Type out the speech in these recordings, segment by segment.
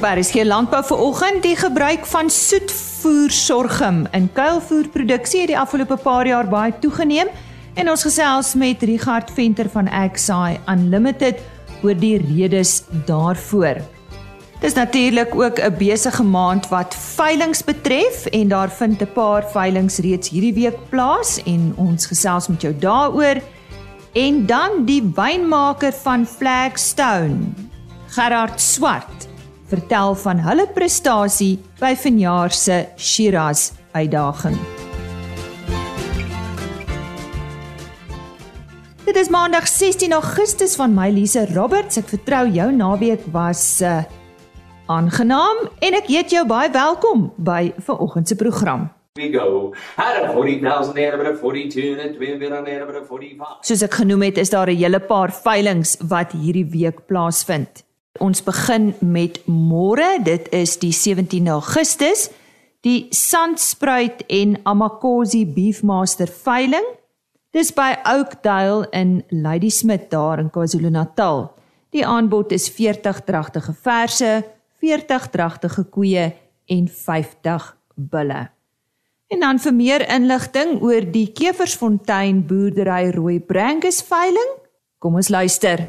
Op RSG Landbou vir oggend die gebruik van soetvoer sorghum in kuilvoerproduksie het die afgelope paar jaar baie toegeneem en ons gesels met Richard Venter van Exai Unlimited oor die redes daarvoor. Dis natuurlik ook 'n besige maand wat veilinge betref en daar vind 'n paar veilinge reeds hierdie week plaas en ons gesels met jou daaroor. En dan die wynmaker van Flagstone, Gerard Swart vertel van hulle prestasie by vanjaar se Shiraz uitdaging. Dit is Maandag 16 Augustus van my Lise Roberts. Ek vertrou jou naweek was uh, aangenaam en ek heet jou baie welkom by vanoggend se program. We go. Had a 40,000 there but a 42 and a 2 bit on there but a 45. Soos ek genoem het, is daar 'n hele paar veilinge wat hierdie week plaasvind. Ons begin met môre, dit is die 17 Augustus, die Sandspruit en Amakosi Beefmaster veiling. Dis by Oakdale in Ladysmith daar in KwaZulu-Natal. Die aanbod is 40 dragtige verse, 40 dragtige koeie en 50 bulle. En dan vir meer inligting oor die Keversfontein boerdery Rooi Brangus veiling, kom ons luister.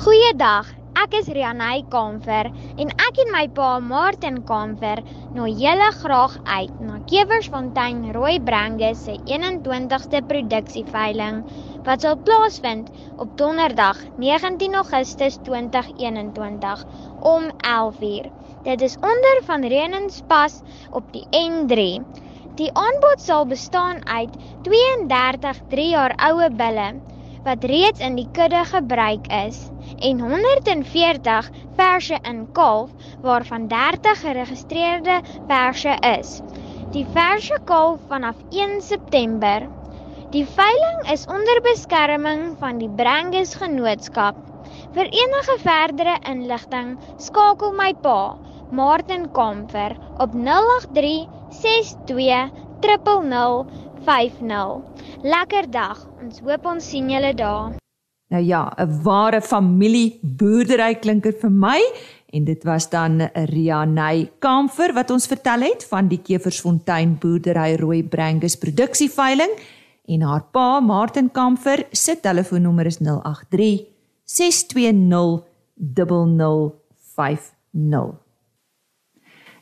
Goeiedag. Ek is Rianey Kamfer en ek en my pa Martin Kamfer nooi julle graag uit na Kewersfontein Rooi Brangus se 21ste produksieveiling wat sal plaasvind op Donderdag 19 Augustus 2021 om 11:00. Dit is onder van Renenspas op die N3. Die aanbod sal bestaan uit 32 3 jaar oue bulle wat reeds in die kudde gebruik is en 140 verse in kalf waarvan 30 geregistreerde verse is. Die verse kalf vanaf 1 September. Die veiling is onder beskerming van die Brangus Genootskap. Vir enige verdere inligting skakel my pa, Martin Kamfer op 083 62 0050. Lekker dag. Ons hoop ons sien julle daar. Nou ja, 'n ware familie boerdery klinker vir my en dit was dan Rianey Kamfer wat ons vertel het van die Keversfontein boerdery Rooi Brangus produksieveiling en haar pa Martin Kamfer se telefoonnommer is 083 620 0050.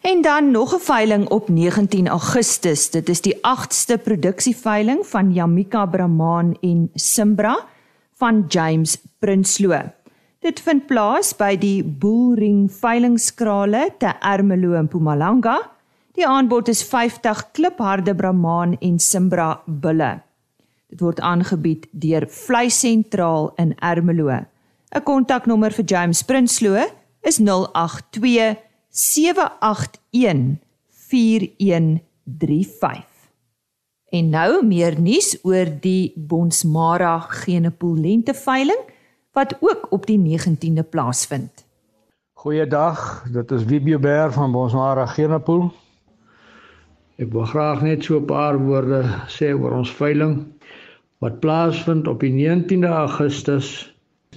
En dan nog 'n veiling op 19 Augustus. Dit is die 8ste produksieveiling van Jamika Brahman en Simbra van James Prinsloo. Dit vind plaas by die Bullring veilingskrale te Ermelo in Mpumalanga. Die aanbod is 50 klipharde Brahman en Simbra bulle. Dit word aangebied deur Vleis Sentraal in Ermelo. 'n Kontaknommer vir James Prinsloo is 082 781 4135. En nou meer nuus oor die Bonsmara Genepool lente veiling wat ook op die 19de plaasvind. Goeiedag, dit is Wibio Beer van Bonsmara Genepool. Ek wil graag net so 'n paar woorde sê oor ons veiling wat plaasvind op die 19de Augustus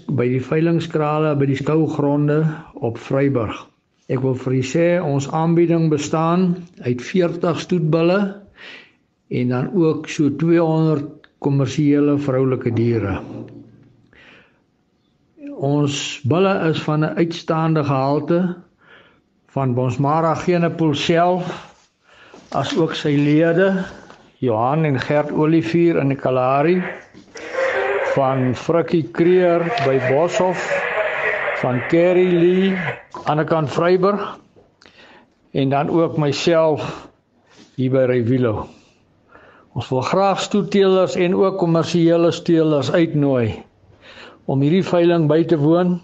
by die veilingskrale by die skougronde op Vryburg. Ek wil vir u sê ons aanbieding bestaan uit 40 stoetbulle en dan ook so 200 kommersiële vroulike diere. Ons bulle is van 'n uitstaande gehalte van Bonsmara Genepool self as ook sy lede Johan en Gert Olivier in die Kalahari van Frikkie Kreer by Boshoff van Kerry Lee aan die kant Vryburg en dan ook myself hier by Revilo. Ons wil graag stoeteelers en ook kommersiële steelers uitnooi om hierdie veiling by te woon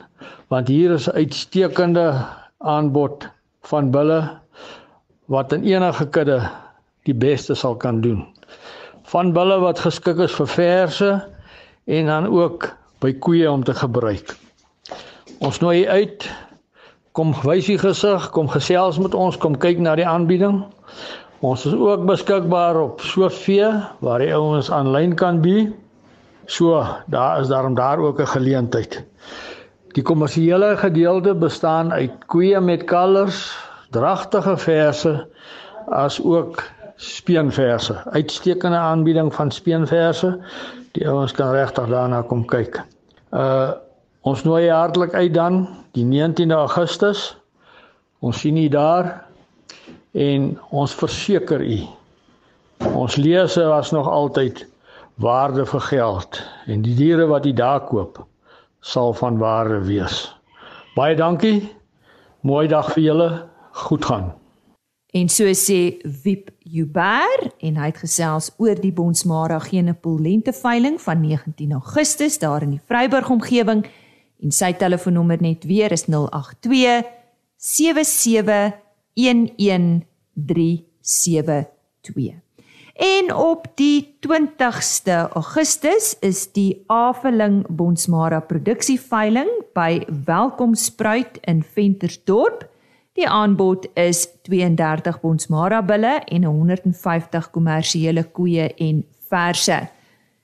want hier is 'n uitstekende aanbod van bulle wat in enige kudde die beste sal kan doen. Van bulle wat geskik is vir verse en dan ook by koeie om te gebruik. Ons nooi uit. Kom wys u gesig, kom gesels met ons, kom kyk na die aanbieding. Ons is ook beskikbaar op Sofie waar die ouens aanlyn kan bi. So, daar is daarom daar ook 'n geleentheid. Die kommersiële gedeelte bestaan uit koeie met kalvers, dragtige verse as ook speenverse. Uitstekende aanbieding van speenverse. Die ouens kan regtig daarna kom kyk. Uh ons nooi hartlik uit dan die 19de Augustus. Ons sien u daar en ons verseker u ons lese was nog altyd waarde vir geld en die diere wat u daar koop sal van waarde wees. Baie dankie. Mooi dag vir julle. Goed gaan. En so sê Wiep Juber en hy het gesels oor die Bonsmara Genepool lenteveiling van 19 Augustus daar in die Vryburg omgewing en sy telefoonnommer net weer is 082 77 11372. En op die 20ste Augustus is die Afeling Bonsmara produksieveiling by Welkom Spruit in Ventersdorp. Die aanbod is 32 Bonsmara bulle en 150 kommersiële koeie en verse.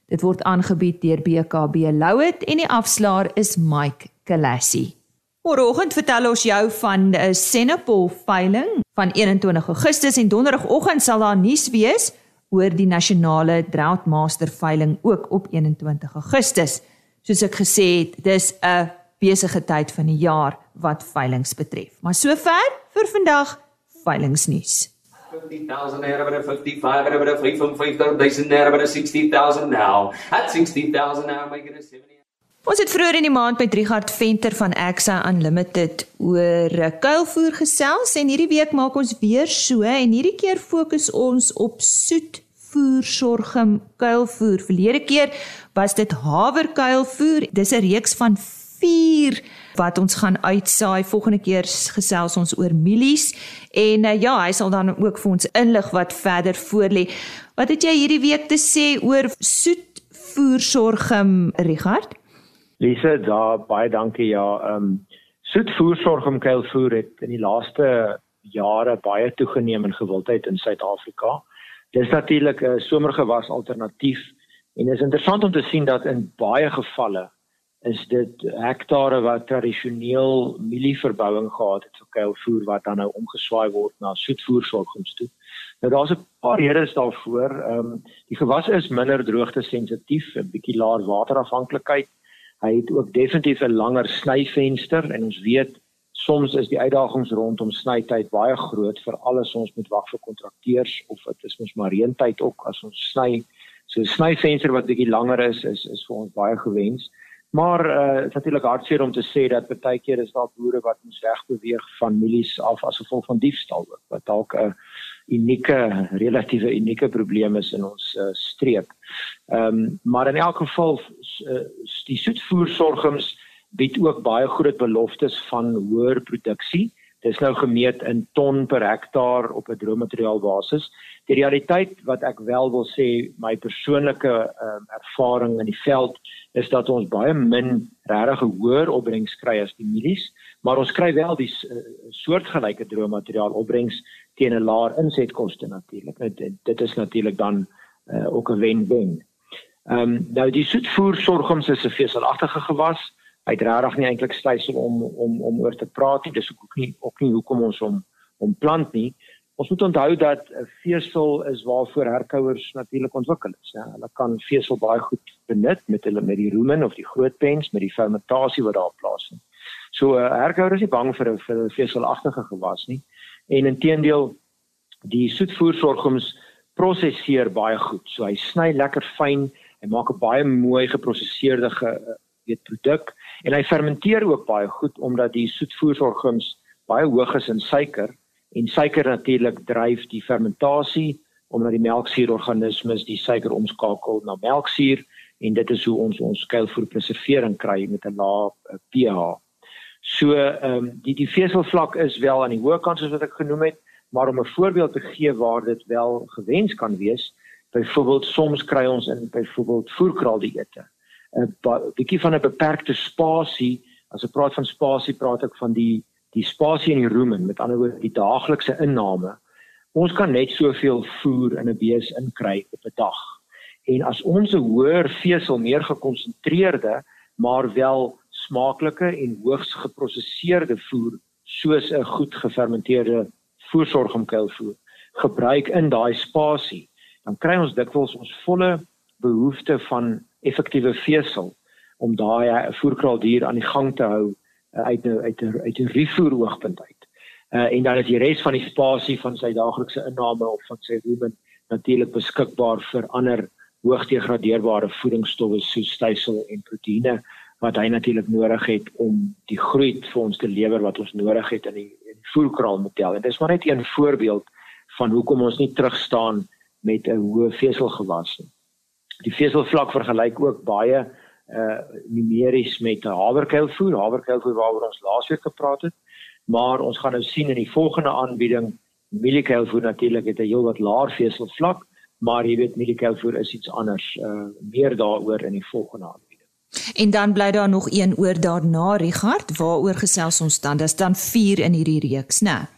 Dit word aangebied deur BKB Louet en die afslaer is Mike Kalassi. Môreoggend vertel ons jou van 'n Senepol veiling van 21 Augustus en donderdagoggend sal daar nuus wees oor die nasionale Drought Master veiling ook op 21 Augustus. Soos ek gesê het, dis 'n besige tyd van die jaar wat veilings betref. Maar sover vir vandag veilingsnuus. 50000 naira by 55 by 55000 naira by 60000 now. At 60000 now it a 70 Ons het vroeër in die maand met Richard Venter van Exa Unlimited oor kuilvoer gesels en hierdie week maak ons weer so en hierdie keer fokus ons op soet voer sorgum kuilvoer. Verlede keer was dit haverkuilvoer. Dis 'n reeks van 4 wat ons gaan uitsaai. Volgende keer gesels ons oor mielies en uh, ja, hy sal dan ook vir ons inlig wat verder voorlê. Wat het jy hierdie week te sê oor soet voer sorgum, Richard? Lise, da baie dankie. Ja, ehm um, soet voer sorgum kuilvoer het in die laaste jare baie toegeneem in gewildheid in Suid-Afrika. Dis natuurlik 'n somergewas alternatief en is interessant om te sien dat in baie gevalle is dit hektare wat tradisioneel mielieverbouing gehad het vir kuilvoer wat dan nou omgeswaai word na soetvoersorgums toe. Nou daar's 'n paar redes daarvoor. Ehm um, die gewas is minder droogte sensitief, 'n bietjie laer waterafhanklikheid. Hy het ook definitief 'n langer snyvenster en ons weet soms is die uitdagings rondom snytyd baie groot vir alles ons moet wag vir kontrakteurs of dit is mos maar reentyd ook as ons sny so snyvenster wat bietjie langer is is is vir ons baie gewens maar uh dit is natuurlik hartseer om te sê dat baie keer is daar boere wat ons wegbeweeg van milies af as gevolg van diefstal ook wat dalk 'n unieke relatiewe unieke probleem is in ons uh, streek. Ehm um, maar in elk geval uh, die soetvoersorgums bied ook baie groot beloftes van hoër produksie. Dis nou gemeet in ton per hektaar op 'n droommateriaal basis. Die realiteit wat ek wel wil sê, my persoonlike um, ervaring in die veld is dat ons baie min regtig hoër opbrengs kry as die mielies, maar ons kry wel die uh, soortgelyke droommateriaal opbrengs teen 'n laer insetkoste natuurlik. Dit, dit is natuurlik dan uh, ook 'n wen-wen. Ehm um, nou die soetvoer sorghums is 'n veselagtige gewas. Hy het regtig nie eintlik stysel om om om oor te praat nie. Dis ook nie ook nie hoekom ons hom hom plant nie. Ons moet onthou dat 'n vesel is waarvoor herkouers natuurlik ontwikkel is. Ja, hulle kan vesel baie goed benut met hulle met die rumen of die groot pens met die fermentasie wat daar plaasvind. So 'n uh, herkouer is nie bang vir 'n vir 'n veselagtige gewas nie. En inteendeel die soetvoersorgums prosesseer baie goed. So hy sny lekker fyn. Hy maak 'n baie mooi geprosesseerde ge, weet produk en hy fermenteer ook baie goed omdat die soetvoersorgums baie hoog is in suiker. En suiker natuurlik dryf die fermentasie omdat die melksuurorganismes die suiker omskakel na melksuur. En dit is hoe ons ons kuilvoer preservering kry met 'n lae eh, pH. So ehm um, die die veselvlak is wel aan die hoë kant soos wat ek genoem het, maar om 'n voorbeeld te gee waar dit wel gewens kan wees, byvoorbeeld soms kry ons in byvoorbeeld voerkraal dieete 'n bietjie van 'n beperkte spasie. As ek praat van spasie, praat ek van die die spasie in die rumen, met ander woorde die daaglikse inname. Ons kan net soveel voer in 'n bees inkry op 'n dag. En as ons 'n hoër vesel, meer gekonsentreerde, maar wel smaaklike en hoogs geprosesseerde voer soos 'n goed gefermenteerde voorsorgomkuilvoer gebruik in daai spasie, dan kry ons dikwels ons volle behoefte van effektiewe vesel om daai eh, voerkraaldier aan die gang te hou uh, uit 'n uit uit 'n rifoer oogpunt uit. Uh, en dan is die res van die spasie van sy daaglikse inname of van sy rumen natuurlik beskikbaar vir ander hoogdegradeerbare voedingsstowwe soos stysel en proteïene wat hy natuurlik nodig het om die groei vir ons te lewer wat ons nodig het in die, in die voerkraal model. En dis maar net 'n voorbeeld van hoekom ons nie terug staan met 'n hoë veselgewas nie. Die veselvlak vergelyk ook baie uh numeries met 'n haverkuilvoer, haverkuilvoer waaroor ons laasweek gepraat het, maar ons gaan nou sien in die volgende aanbieding mieliekuilvoer natuurlik het 'n heelwat laer veselvlak, maar jy weet mieliekuilvoer is iets anders, uh meer daaroor in die volgende aanbieding. En dan bly daar nog een oor daarna Richard, waaroor gesels ons dan? Dis dan 4 in hierdie reeks, né? Nee?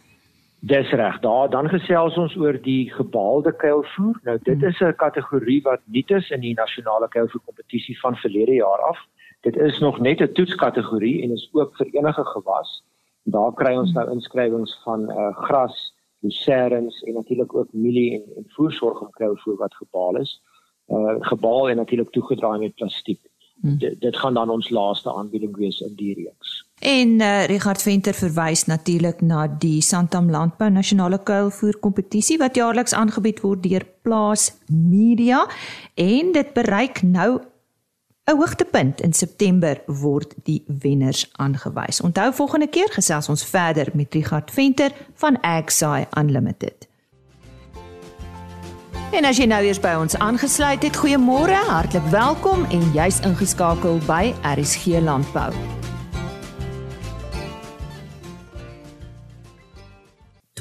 Dis reg. Daar dan gesels ons oor die gebaalde kuilvoer. Nou dit is 'n kategorie wat nuut is in die nasionale kuilvoer kompetisie van verlede jaar af. Dit is nog net 'n toetskategorie en is ook vir enige gewas. Daar kry ons nou inskrywings van uh, gras, lucernens en natuurlik ook mielie en, en voersorg om kuilvoer wat gebaal is. Uh gebaal en natuurlik toegedraai met plastiek. Hmm. Dit gaan dan ons laaste aanbieding wees in die reeks. En uh, Richard Venter verwys natuurlik na die Santam Landbou Nasionale Kuilvoer Kompetisie wat jaarliks aangebied word deur Plaas Media en dit bereik nou 'n hoogtepunt in September word die wenners aangewys. Onthou volgende keer gesels ons verder met Richard Venter van Agsai Unlimited. En as jy nou eers by ons aangesluit het, goeiemôre, hartlik welkom en jy's ingeskakel by RSG Landbou.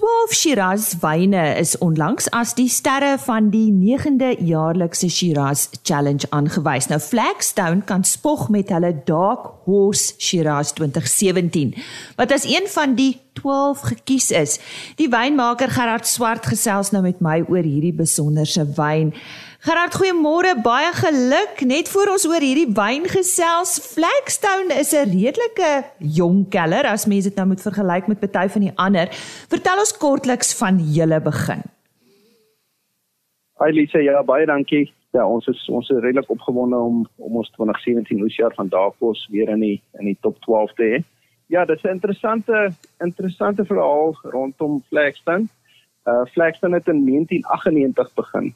12 Shiraz wyne is onlangs as die sterre van die 9de jaarlikse Shiraz Challenge aangewys. Nou Flagstone kan spog met hulle Dark Horse Shiraz 2017 wat as een van die 12 gekies is. Die wynmaker Gerard Swart gesels nou met my oor hierdie besonderse wyn. Gerard, goeiemôre, baie geluk. Net voor ons oor hierdie wyn gesels, Flagstone is 'n redelike jong keller as mens dit nou moet vergelyk met party van die ander. Vertel ons kortliks van julle begin. Hi Lise, ja, baie dankie. Ja, ons is ons is redelik opgewonde om om ons 2017 oesjaar van Daakos weer in die in die top 12 te hê. Ja, dit is 'n interessante interessante verhaal rondom Flagstone. Uh Flagstone het in 1998 begin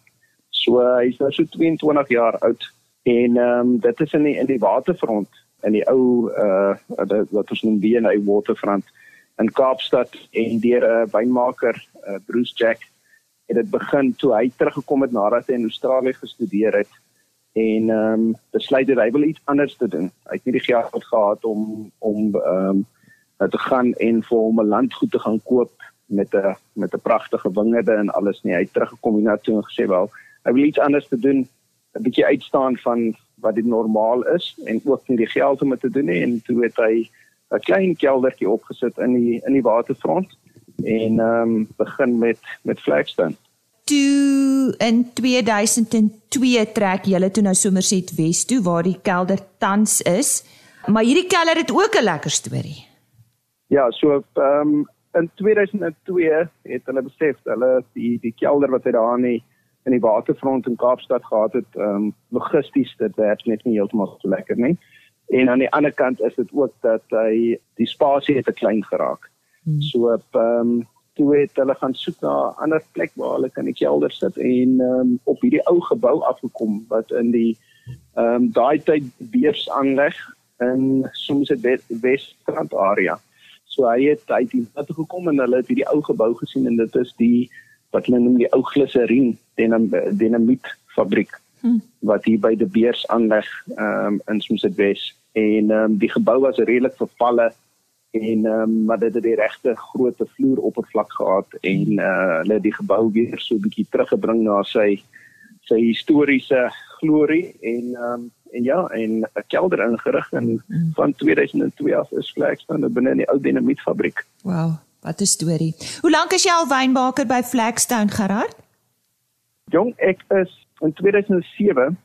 So uh, hy's nou so 22 jaar oud en ehm um, dit is in die, in die waterfront in die ou uh wat ons noem BNI waterfront in Kaapstad en deur 'n uh, wynmaker uh, Bruce Jack het dit begin toe hy teruggekom het nadat hy in Australië gestudeer het en ehm um, besluit dat hy wil iets anders te doen. Hy het nie die geld gehad om om ehm um, te gaan en vir hom 'n landgoed te gaan koop met 'n met 'n pragtige wingerde en alles nie. Hy het teruggekom hiernatoe en gesê wel hy wil iets anders te doen, 'n bietjie uitstaan van wat dit normaal is en ook nie die geld om dit te doen nie en toe het hy 'n klein keldertjie opgesit in die in die waterfront en ehm um, begin met met Flagstone. Toe in 2002 trek julle toe nou Somerset Wes toe waar die kelder tans is. Maar hierdie kelder het ook 'n lekker storie. Ja, so ehm um, in 2002 het hulle besef hulle die die kelder wat hy daar aan die in die waterfront in Kaapstad gehad het, ehm um, logisties dit werk net nie heeltemal so lekker nie. En aan die ander kant is dit ook dat hy die spasie het te klein geraak. Hmm. So op ehm um, toe het hulle gaan soek na 'n ander plek waar hulle kan 'n kelder sit en ehm um, op hierdie ou gebou afgekom wat in die ehm um, daai tyd beurs aanleg in soms dit Wesstrand area. So hy het hy het hier toe gekom en hulle het hierdie ou gebou gesien en dit is die wat hulle noem die ou glyserien dinamiet fabriek hmm. wat hier by die Beers aanleg um, in Somerset West en um, die gebou was redelik vervalle en um, maar dit het die regte groot vloeroppervlak gehad en uh, hulle die gebou weer so 'n bietjie teruggebring na sy sy historiese glorie en um, en ja en 'n kelder ingerig en hmm. van 2002 af is Flagstone binne in die ou dinamietfabriek. Wow. Wat 'n storie. Hoe lank is jy al wynbaker by Flagstone Gerard? Jong, ek is in 2007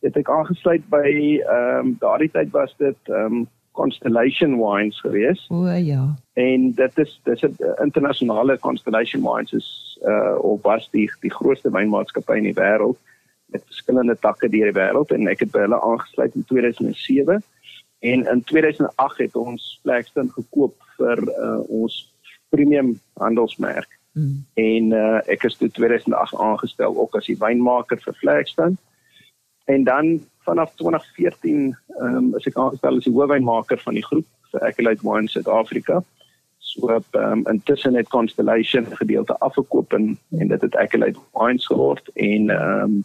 het ek aangesluit by ehm um, daardie tyd was dit ehm um, Constellation Wines gewees. O ja. En dit is dis 'n internasionale Constellation Wines is uh of was die die grootste wynmaatskappy in die wêreld met verskillende takke deur die wêreld en ek het by hulle aangesluit in 2007 en in 2008 het ons Flagstone gekoop vir uh ons premium handelsmerk. Mm. En uh ek is toe 2008 aangestel ook as die wynmaker vir Flagstone. En dan vanaf 2014 ehm um, is ek aangestel as die hoofwynmaker van die groep vir Accolade Wine Suid-Afrika. So ehm um, intussen het Constellation gedeelte afgekoop en en dit het Accolade Wines geword en ehm um,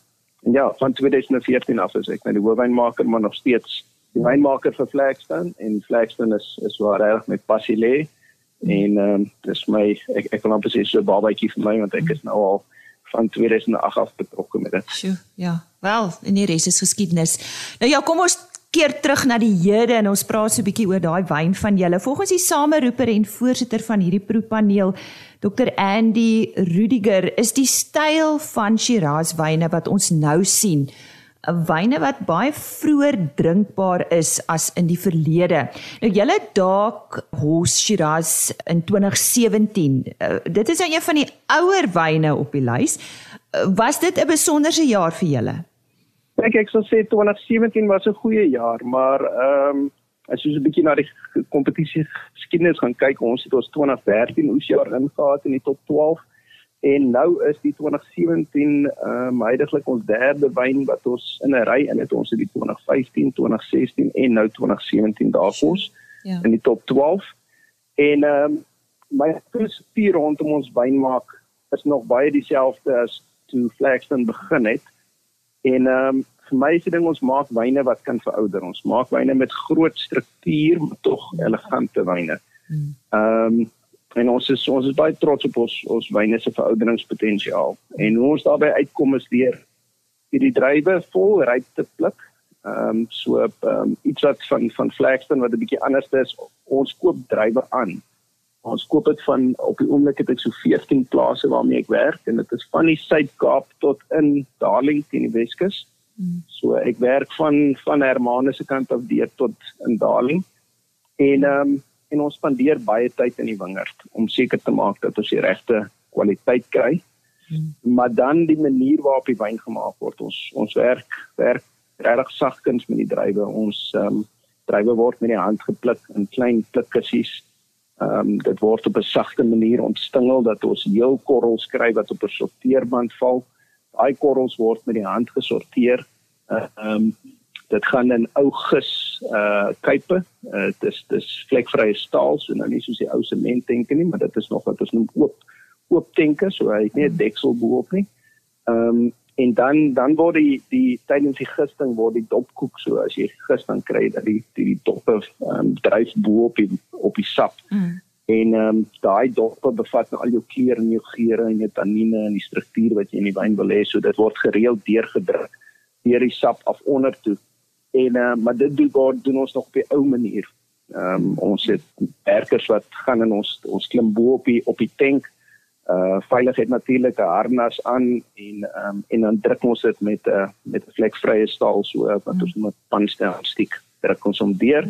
ja, van 2014 af is ek nou die hoofwynmaker maar nog steeds die wynmaker vir Flagstone en Flagstone is is waar reg met passie lê en ehm um, dis my ek ek kan amper sê so 'n babatjie vir my want ek is nou al van 2008 af betrokke met dit. Sjoe, ja. Wel, en die res is geskiedenis. Nou ja, kom ons keer terug na die hede en ons praat so 'n bietjie oor daai wyn van julle. Volgens die sameroeper en voorsitter van hierdie proepaneel, Dr. Andy Rudiger, is die styl van Shiraz wyne wat ons nou sien wyne wat baie vroeër drinkbaar is as in die verlede. Nou julle Dark Horse Shiraz in 2017. Uh, dit is nou een van die ouer wyne op die lys. Uh, was dit 'n besonderse jaar vir julle? Ek ek sou sê 2017 was 'n goeie jaar, maar ehm um, as jy so 'n bietjie na die kompetisie geskiedenis gaan kyk, ons het ons 2013 oesjaar ingehaat in die top 12 en nou is die 2017 ehm um, heidaglik ons derde wyn wat ons in 'n ry in het ons het die 2015, 2016 en nou 2017 daarvoors ja. in die top 12 en ehm um, my filosofie rondom ons wyn maak is nog baie dieselfde as toe Flagstone begin het. En ehm um, vir my is dit ding ons maak wyne wat kan verouder. Ons maak wyne met groot struktuur maar tog elegante wyne. Hmm. ehm um, en ons is ons is baie trots op ons ons wyne se verouderingspotensiaal en hoe ons daarbey uitkom is deur hierdie drywe vol ryp te pluk. Ehm um, so ehm um, iets wat van van Flagstone wat 'n bietjie anders is, ons koop drywe aan. Ons koop dit van op die oomblik het ek so 14 plase waarmee ek werk en dit is van die Suid-Kaap tot in Darling teen die Weskus. Hmm. So ek werk van van Hermanus se kant af deur tot in Darling. En ehm um, en ons spandeer baie tyd in die wingerd om seker te maak dat ons die regte kwaliteit kry. Hmm. Maar dan die manier waarop die wyn gemaak word, ons ons werk werk regtig sagkens met die druiwe. Ons ehm um, druiwe word met die hand gepluk in klein plukkies. Ehm um, dit word op 'n sagte manier ontstingel dat ons heel korrels kry wat op 'n sorteerband val. Daai korrels word met die hand gesorteer. Ehm uh, um, dit gaan in ou gis uh kuipe. Uh dis dis vlekvrye staal, so nou nie soos die ou sement denke nie, maar dit is nog wat ons noem oop oop denke, so hy het nie 'n hmm. deksel bo-op nie. Ehm um, en dan dan word die die tydens die gisting word die dopkoek so as jy gis dan kry dat die die, die doppe ehm um, dryf bo-op die op die sap. Mm. En ehm um, daai doppe bevat nou al jou kleure en jou geure en jou tannine en die struktuur wat jy in die wyn wil hê, so dit word gereeld deurgedruk deur die sap af onder toe en uh, maar dit doen word doen ons nog op die ou manier. Ehm um, ons het werkers wat gaan in ons ons klim bo op die op die tank. Uh veiligheid natuurlik 'n harnas aan en ehm um, en dan druk ons dit met 'n uh, met 'n vlekvrye staal so wat ons noem 'n panstelstiek druk ons om deur.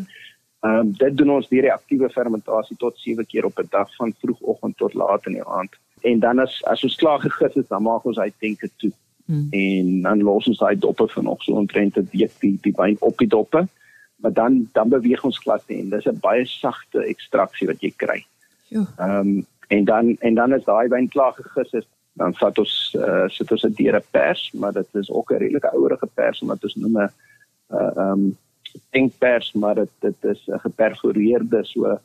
Ehm um, dit doen ons deur die aktiewe fermentasie tot 7 keer op 'n dag van vroegoggend tot laat in die aand. En dan as as ons klaar gegis het, dan maak ons hy tanke toe. Hmm. En dan los ons daai doppe van nog so omtrent 'n week die die wyn op die doppe. Maar dan dan beweeg ons glad en dis 'n baie sagte ekstraksie wat jy kry. Ja. Ehm um, en dan en dan is daai wyn klaar gegis is dan vat ons uh, sit ons 'n diere pers, maar dit is ook 'n redelike ouerige pers wat ons noem 'n ehm um, denkpers, maar dit dit is 'n geperforeerde so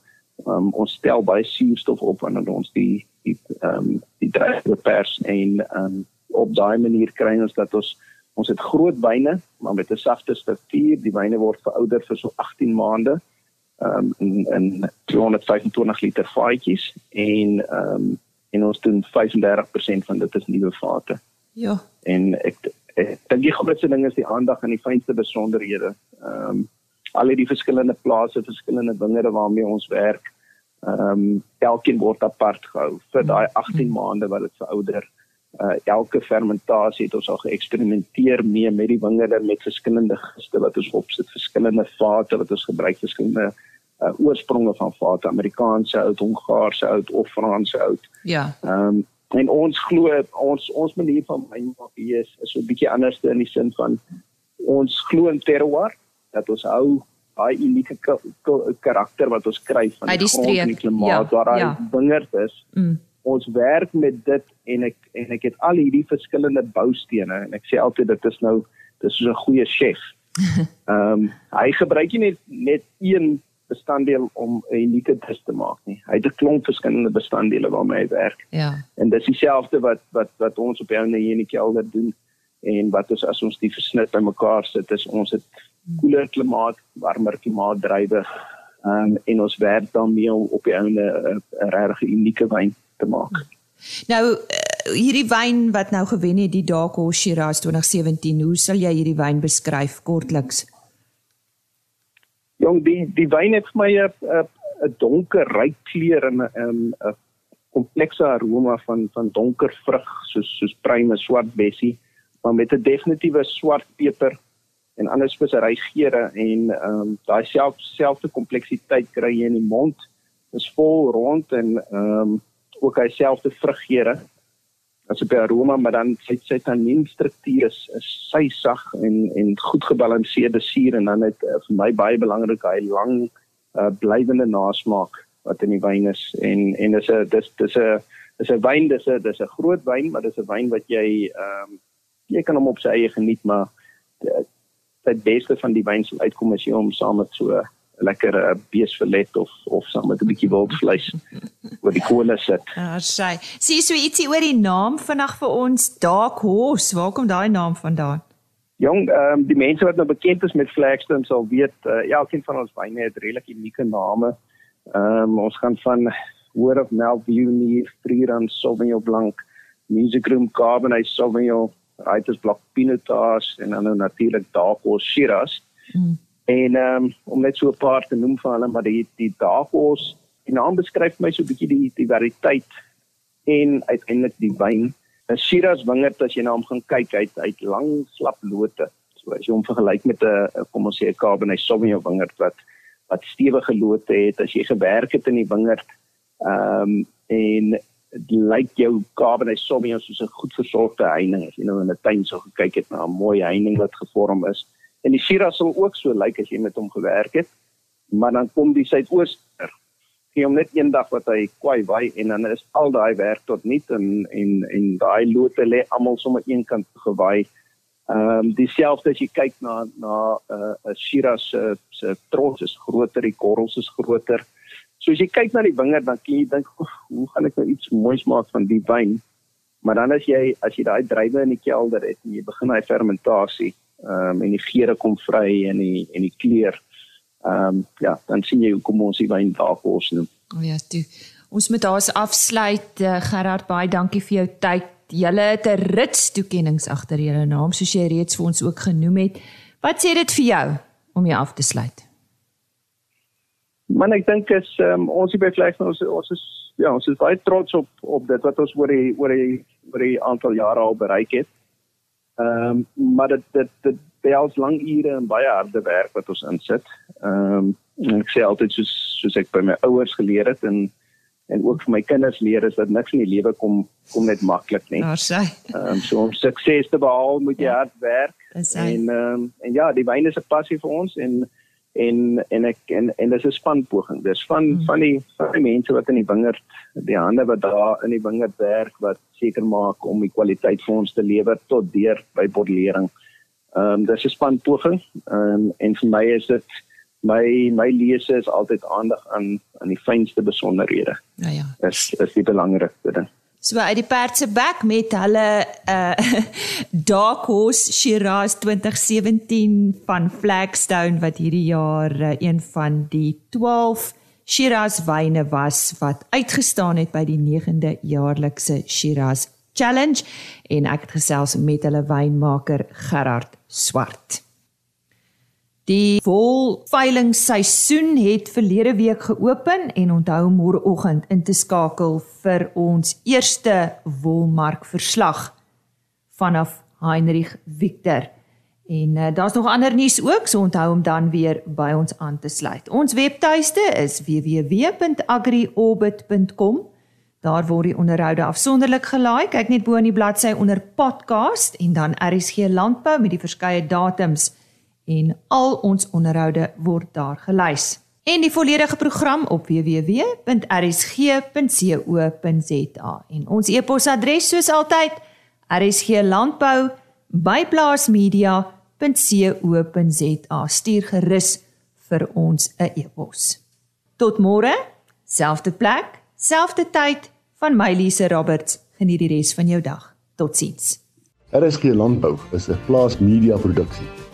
um, ons stel baie suurstof op wanneer ons die die ehm um, die drywe pers en ehm um, op daai manier kry ons dat ons ons het groot wyne maar met 'n sagte struktuur die wyne word verouder vir so 18 maande um, in in 225 liter vaatjies en um, en ons doen 35% van dit is nuwe vate. Ja. En ek ek dink die grootste ding is die aandag aan die fynste besonderhede. Ehm um, al die verskillende plase, verskillende wingerde waarmee ons werk. Ehm um, elkeen word apart gehou vir daai 18 maande wat dit verouder uh elke fermentasie het ons al geëksperimenteer mee met die wingerde met verskillende giste wat ons opsit, verskillende vate wat ons gebruik, verskillende uh oorspronge van vate, Amerikaanse oud, Hongaarse oud of Franse oud. Ja. Ehm um, en ons glo ons ons manier van wynmaak hier is is so 'n bietjie anders in die sin van ons glo in terroir dat ons hou daai unieke karakter wat ons kry van die, die grond en die klimaat ja, waar daai ja. wingerd is. Mm ons werk met dit en ek en ek het al hierdie verskillende boustene en ek sê altyd dit is nou dis so 'n goeie chef. Ehm um, hy gebruik nie net net een bestanddeel om 'n unieke dis te maak nie. Hy het 'n klomp verskillende bestanddele waarmee hy werk. Ja. En dis dieselfde wat wat wat ons op jou hier in die kelder doen en wat ons as ons die versnit bymekaar sit is ons het koeler klimaat, warmer klimaat drywe. Ehm um, en ons werk dan mee op die ouene 'n regtig unieke wyn te maak. Nou uh, hierdie wyn wat nou gewen het die Dark Horse Shiraz 2017, hoe sal jy hierdie wyn beskryf kortliks? Jong, die die wyn het vir my 'n 'n donker ryk kleur en 'n 'n komplekse aroma van van donker vrug soos soos pruime, swart bessie, maar met 'n definitiewe swart peper en ander spesery geure en ehm um, daai self selfde kompleksiteit kry jy in die mond. Dit is vol rond en ehm um, ook hy selfde vruggeure as op die aroma maar dan sy sy tannienstruktuur is, is sy sag en en goed gebalanseerde suur en dan het uh, vir my baie belangrik hy lang uh, blywende nasmaak wat in die wyn is en en dis 'n dis dis 'n dis 'n wyn dis 'n dis 'n groot wyn maar dis 'n wyn wat jy ehm um, jy kan hom op sy eie geniet maar die beste van die wyn sal uitkom as jy hom saam met so 'n lekker uh, beesverlet of of saam met 'n bietjie wildvleis oor die kolle sit. Ja, sy. Sien so ietsie oor die naam vandag vir ons Dark Horse. Waar kom daai naam vandaan? Jong, ehm um, die mense wat nou bekend is met Flagstone sal weet uh, elkeen van ons wyne het redelik unieke name. Ehm um, ons gaan van Word of Mouth Uni, Freedom Sauvignon Blanc, Music Room Cabernet Sauvignon, Writers Block Pinotage en dan nou natuurlik Dark Horse Shiraz. Mm. En ehm um, om net so 'n paar te noem van hulle, maar die die Davos, die naam beskryf my so 'n bietjie die die variëteit en uiteindelik die wyn. 'n Shiraz wingerd as jy na hom gaan kyk, hy het lang slap lote. So as jy hom vergelyk met 'n kom ons sê 'n Cabernet Sauvignon wingerd wat wat stewige lote het as jy gewerk het in die wingerd. Ehm um, en lyk jou Cabernet Sauvignon soos 'n goed versorgde heining as jy nou in 'n tuin sou gekyk het na 'n mooi heining wat gevorm is. En die Shiraz sal ook so lyk as jy met hom gewerk het. Maar dan kom die suidooster. Gee hom net eendag wat hy kwai wy en dan is al daai werk tot niet en en en daai lote lê almal sommer een kant gewy. Ehm um, dieselfde as jy kyk na na 'n uh, 'n Shiraz se se trots is groter, die korrels is groter. So as jy kyk na die wingerd dan kan jy dink hoe gaan ek nou iets moois maak van die wyn? Maar dan as jy as jy daai druiwe in die kelder het en jy begin daai fermentasie ehm um, en die geure kom vry en die en die kleur. Ehm um, ja, dan sien jy hoe kom ons die wyn noem. O oh ja, toe. Ons moet daar afsluit. Uh, Gerard, baie dankie vir jou tyd. Julle het 'n rits toekenninge agter julle naam soos jy reeds vir ons ook genoem het. Wat sê dit vir jou om jy af te sluit? Man ek dink is um, ons hier by Vleis ons ons is ja, ons is baie trots op op dit wat ons oor die oor die oor die aantal jare al bereik het. Ehm um, maar dit dit dit behels lang ure en baie harde werk wat ons insit. Ehm um, ek sê altyd soos soos ek by my ouers geleer het en en ook vir my kinders leer is dat niks in die lewe kom kom net maklik nie. Daar sê. Ehm um, so om sukses te behaal moet jy ja. hard werk. En ehm um, en ja, die wyn is 'n passie vir ons en en en ek en en dis 'n spanpoging. Dis van mm. van die van die mense wat in die wingerd die hande wat daar in die wingerd werk wat seker maak om die kwaliteit vir ons te lewer tot deur by bottelering. Ehm um, dis 'n spanpoging. Ehm um, en vir my is dit my my lese is altyd aandag aan aan die fynste besonderhede. Ja ja. Dis is die belangrikste ding. So uit die perd se bek met hulle uh Dark Horse Shiraz 2017 van Flagstone wat hierdie jaar uh, een van die 12 Shiraz wyne was wat uitgestaan het by die 9de jaarlikse Shiraz Challenge en ek het gesels met hulle wynmaker Gerard Swart. Die wolveilingsseisoen het verlede week geopen en onthou môreoggend in te skakel vir ons eerste wolmark verslag vanaf Heinrich Victor. En uh, daar's nog ander nuus ook, so onthou om dan weer by ons aan te sluit. Ons webtuiste is www.agriorbit.com. Daar word die onderhoude afsonderlik gelaai. Kyk net bo in die bladsy onder podcast en dan RSG Landbou met die verskeie datums en al ons onderhoude word daar gelys. En die volledige program op www.rsg.co.za en ons e-posadres soos altyd rsglandbou@plaasmedia.co.za stuur gerus vir ons 'n e-pos. Tot môre, selfde plek, selfde tyd van my Lise Roberts. Geniet die res van jou dag. Totsiens. RSG Landbou is 'n plaasmedia produksie